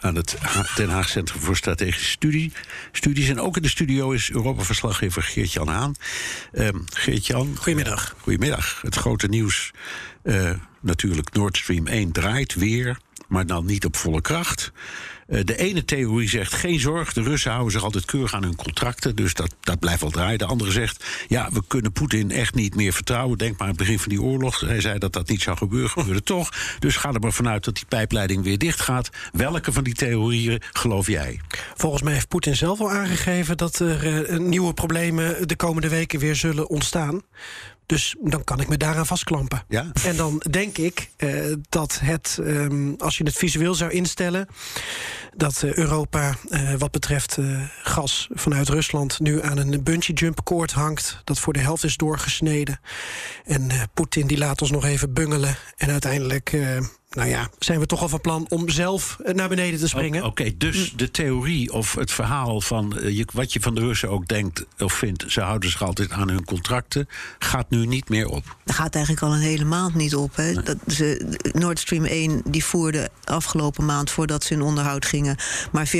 aan het Den Haag Centrum voor Strategische Studie, Studies. En ook in de studio is Europa-verslaggever Geert-Jan Haan. Um, Geert-Jan. Goedemiddag. goedemiddag. Het grote nieuws, uh, natuurlijk Nord Stream 1 draait weer, maar dan niet op volle kracht. Uh, de ene theorie zegt geen zorg, de Russen houden zich altijd keurig aan hun contracten, dus dat, dat blijft wel draaien. De andere zegt ja, we kunnen Poetin echt niet meer vertrouwen. Denk maar aan het begin van die oorlog. Hij zei dat dat niet zou gebeuren, gebeurde toch. Dus ga er maar vanuit dat die pijpleiding weer dicht gaat. Welke van die theorieën geloof jij? Volgens mij heeft Poetin zelf al aangegeven dat er uh, nieuwe problemen de komende weken weer zullen ontstaan. Dus dan kan ik me daaraan vastklampen. Ja? En dan denk ik uh, dat het, um, als je het visueel zou instellen, dat uh, Europa uh, wat betreft gas vanuit Rusland nu aan een bungee jump koord hangt, dat voor de helft is doorgesneden. En Poetin die laat ons nog even bungelen en uiteindelijk nou ja, zijn we toch al van plan om zelf naar beneden te springen. Oké, okay, dus de theorie of het verhaal van uh, je, wat je van de Russen ook denkt of vindt, ze houden zich altijd aan hun contracten, gaat nu niet meer op. Dat gaat eigenlijk al een hele maand niet op. Hè. Dat ze, Nord Stream 1 die voerde afgelopen maand, voordat ze in onderhoud gingen, maar 40%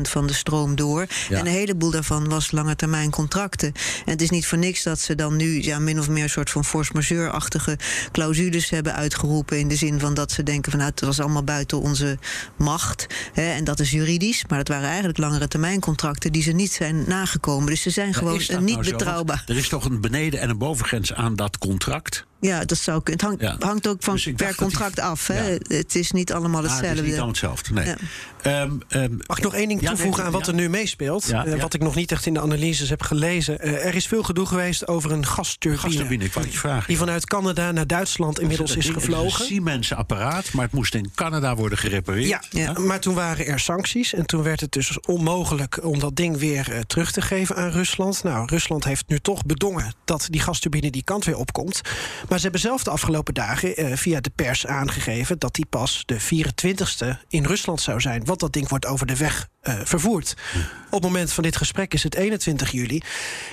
van de stroom door. Ja. En een heleboel daarvan was lange termijn contracten. En het is niet voor niks dat ze dan nu ja, min of meer een soort van force majeure-achtige clausules hebben uitgeroepen. In de zin van dat ze denken van nou, het was allemaal buiten onze macht. Hè, en dat is juridisch. Maar dat waren eigenlijk langere termijn contracten die ze niet zijn nagekomen. Dus ze zijn gewoon niet nou betrouwbaar. Er is toch een beneden- en een bovengrens aan dat contract? Ja, dat zou kunnen. Het hangt, ja. hangt ook van dus per contract die, af. Hè? Ja. Het is niet allemaal hetzelfde. Ah, het is niet allemaal hetzelfde, nee. Ja. Um, um, Mag ik nog één ding toevoegen nee, aan wat er nu meespeelt? Uh, wat ik nog niet echt in de analyses heb gelezen. Uh, er is veel gedoe geweest over een gasturbine. Gasturbine, ik je vragen. Die vanuit Canada naar Duitsland inmiddels is gevlogen. Het is een Siemens apparaat, maar het moest in Canada worden gerepareerd. Ja, maar toen waren er sancties. En toen werd het dus onmogelijk om dat ding weer uh, terug te geven aan Rusland. Nou, Rusland heeft nu toch bedongen dat die gasturbine die kant weer opkomt. Maar ze hebben zelf de afgelopen dagen uh, via de pers aangegeven dat die pas de 24ste in Rusland zou zijn. Want dat ding wordt over de weg uh, vervoerd. Op het moment van dit gesprek is het 21 juli.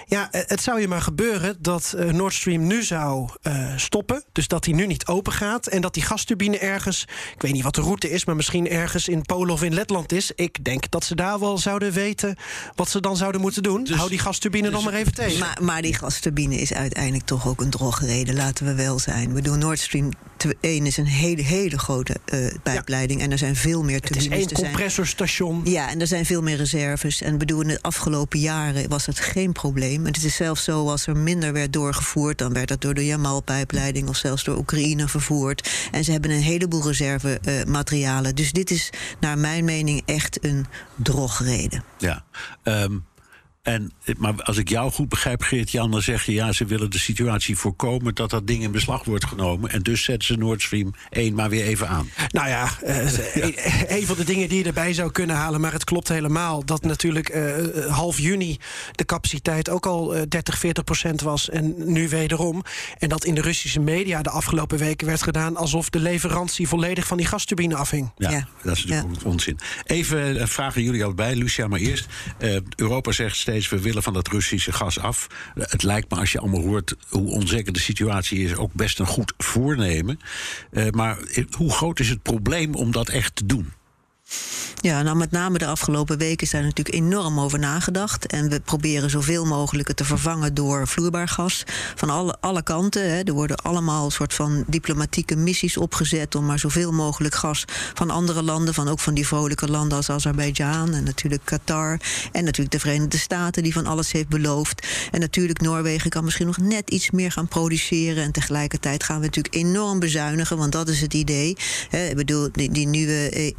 Ja, het zou je maar gebeuren dat uh, Nord Stream nu zou stoppen. Dus dat die nu niet open gaat. En dat die gasturbine ergens, ik weet niet wat de route is, maar misschien ergens in Polen of in Letland is. Ik denk dat ze daar wel zouden weten wat ze dan zouden moeten doen. Dus, Hou die gasturbine dus, nog maar even tegen. Maar, maar die gasturbine is uiteindelijk toch ook een drogreden, laten we wel zijn. Ik bedoel, Nord Stream 1 is een hele, hele grote uh, pijpleiding. Ja. En er zijn veel meer turbines. Het is één compressorstation. Zijn, ja, en er zijn veel meer reserves. En bedoel, in de afgelopen jaren was het geen probleem. Het is zelfs zo, als er minder werd doorgevoerd... dan werd dat door de Jamal-pijpleiding of zelfs door Oekraïne vervoerd. En ze hebben een heleboel reservematerialen. Uh, dus dit is naar mijn mening echt een drogreden. Ja, um, en, maar als ik jou goed begrijp, Geert-Jan, dan zeg je... ja, ze willen de situatie voorkomen dat dat ding in beslag wordt genomen... en dus zetten ze Nord Stream 1 maar weer even aan. Nou ja, uh, ja. een van de dingen die je erbij zou kunnen halen... maar het klopt helemaal, dat natuurlijk uh, half juni... de capaciteit ook al uh, 30, 40 procent was en nu wederom. En dat in de Russische media de afgelopen weken werd gedaan... alsof de leverantie volledig van die gasturbine afhing. Ja, ja. dat is natuurlijk ja. onzin. Even vragen jullie allebei, Lucia maar eerst. Europa zegt steeds we willen van dat Russische gas af. Het lijkt me, als je allemaal hoort hoe onzeker de situatie is, ook best een goed voornemen. Uh, maar hoe groot is het probleem om dat echt te doen? Ja, nou met name de afgelopen weken is daar natuurlijk enorm over nagedacht. En we proberen zoveel mogelijk het te vervangen door vloeibaar gas. Van alle, alle kanten. Hè. Er worden allemaal soort van diplomatieke missies opgezet om maar zoveel mogelijk gas van andere landen, van ook van die vrolijke landen als Azerbeidzjan en natuurlijk Qatar. En natuurlijk de Verenigde Staten die van alles heeft beloofd. En natuurlijk Noorwegen kan misschien nog net iets meer gaan produceren. En tegelijkertijd gaan we natuurlijk enorm bezuinigen, want dat is het idee. Hè. Ik bedoel, die, die nieuwe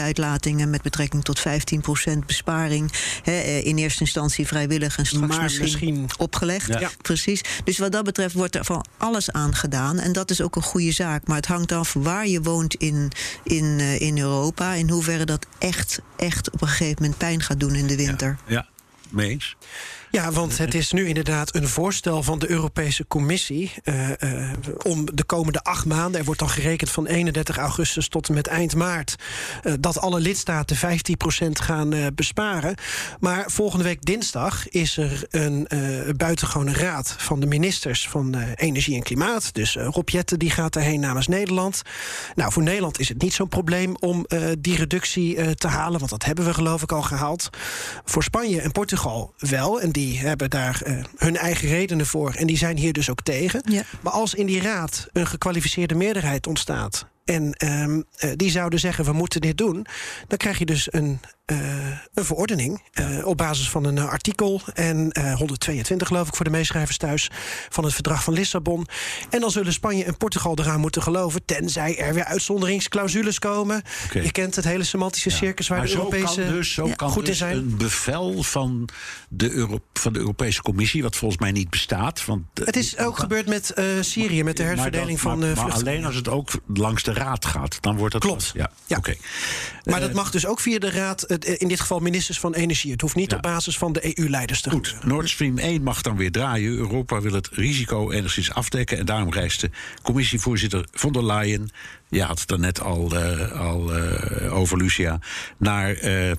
EU-uitlatingen met betrekking tot 15% besparing. Hè, in eerste instantie vrijwillig en straks maar misschien, misschien opgelegd. Ja. Precies. Dus wat dat betreft wordt er van alles aan gedaan. En dat is ook een goede zaak. Maar het hangt af waar je woont in, in, uh, in Europa. In hoeverre dat echt, echt op een gegeven moment pijn gaat doen in de winter. Ja, ja. mee eens. Ja, want het is nu inderdaad een voorstel van de Europese Commissie uh, uh, om de komende acht maanden, er wordt dan gerekend van 31 augustus tot en met eind maart, uh, dat alle lidstaten 15% gaan besparen. Maar volgende week dinsdag is er een buitengewone raad van de ministers van Energie en Klimaat. Dus Rob Jetten die gaat daarheen namens Nederland. Nou, voor Nederland is het niet zo'n probleem om die reductie te halen, want dat hebben we geloof ik al gehaald. Voor Spanje en Portugal wel. En die hebben daar uh, hun eigen redenen voor. En die zijn hier dus ook tegen. Ja. Maar als in die raad een gekwalificeerde meerderheid ontstaat. En um, uh, die zouden zeggen: we moeten dit doen. Dan krijg je dus een uh, een verordening uh, op basis van een uh, artikel en 122 geloof ik voor de meeschrijvers thuis van het verdrag van Lissabon. En dan zullen Spanje en Portugal eraan moeten geloven, tenzij er weer uitzonderingsclausules komen. Okay. Je kent het hele semantische circus waar maar de Europese kan dus, zo ja, kan goed dus in zijn. een bevel van de, Euro van de Europese Commissie, wat volgens mij niet bestaat. Want, het is ook gebeurd met Syrië, met de herverdeling maar dat, van maar, maar alleen als het ook langs de raad gaat, dan wordt dat klopt. Ja, ja. oké. Maar dat mag dus ook via de raad in dit geval ministers van Energie. Het hoeft niet Ja. op basis van de EU-leiders te Goed. Nord Stream 1 mag dan weer draaien. Europa wil het risico enigszins afdekken. En daarom reist de commissievoorzitter von der Leyen... je had het daarnet al, eh, al eh, over, Lucia... naar eh,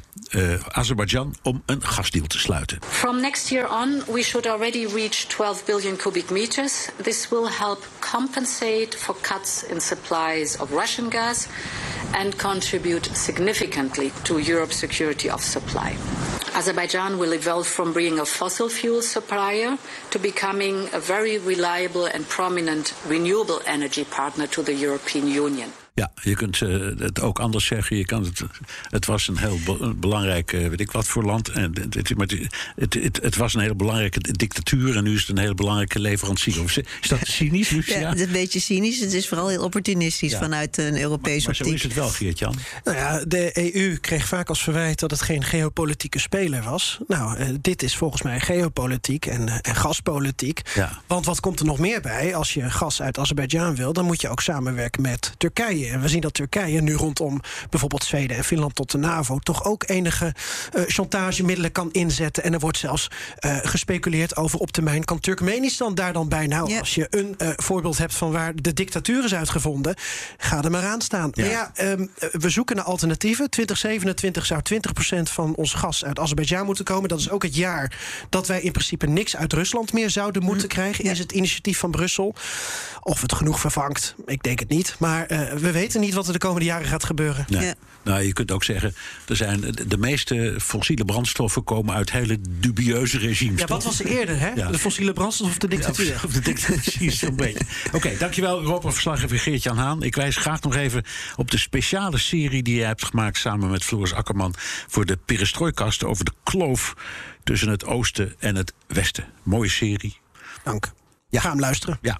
Azerbeidzjan om een gasdeal te sluiten. From next year on, we should already reach 12 billion cubic meters. This will help compensate for cuts in supplies of Russian gas and contribute significantly to Europe's security of supply. Azerbaijan will evolve from being a fossil fuel supplier to becoming a very reliable and prominent renewable energy partner to the European Union. Ja, je kunt eh, het ook anders zeggen. Je kan het, het was een heel be- belangrijk, eh, weet ik wat voor land. En het, het, maar het, het, het, het was een hele belangrijke dictatuur en nu is het een hele belangrijke leverancier. Of Is dat cynisch, Lucia? Ja, het is een beetje cynisch. Het is vooral heel opportunistisch Ja. vanuit een Europese maar zo optiek. is het wel, Geert-Jan. Nou ja, de EU kreeg vaak als verwijt dat het geen geopolitieke speler was. Nou, eh, dit is volgens mij geopolitiek en, en gaspolitiek. Ja. Want wat komt er nog meer bij? Als je gas uit Azerbeidzjan wil, dan moet je ook samenwerken met Turkije. En we zien dat Turkije nu rondom bijvoorbeeld Zweden en Finland tot de NAVO toch ook enige eh, chantagemiddelen kan inzetten. En er wordt zelfs eh, gespeculeerd over op termijn kan Turkmenistan daar dan bij. Nou, als je een eh, voorbeeld hebt van waar de dictatuur is uitgevonden, ga er maar aan staan. Ja. Maar ja, ehm, we zoeken naar alternatieven. 2027 zou 20% van ons gas uit Azerbeidzjan moeten komen. Dat is ook het jaar dat wij in principe niks uit Rusland meer zouden moeten krijgen. Is het initiatief van Brussel. Of het genoeg vervangt, ik denk het niet. Maar we weten niet wat er de komende jaren gaat gebeuren. Nee. Ja. Nou, je kunt ook zeggen, er zijn, de- meeste fossiele brandstoffen komen uit hele dubieuze regimes. Ja, wat was er eerder, hè? Ja. De fossiele brandstof of de dictatuur? Of de dictatuur, zo'n beetje. Oké, dankjewel Europa-verslaggever Geert-Jan Haan. Ik wijs graag nog even op de speciale serie die je hebt gemaakt... samen met Floris Akkerman voor de Perestrooikast... over de kloof tussen het oosten en het westen. Mooie serie. Dank. Ga hem luisteren. Ja.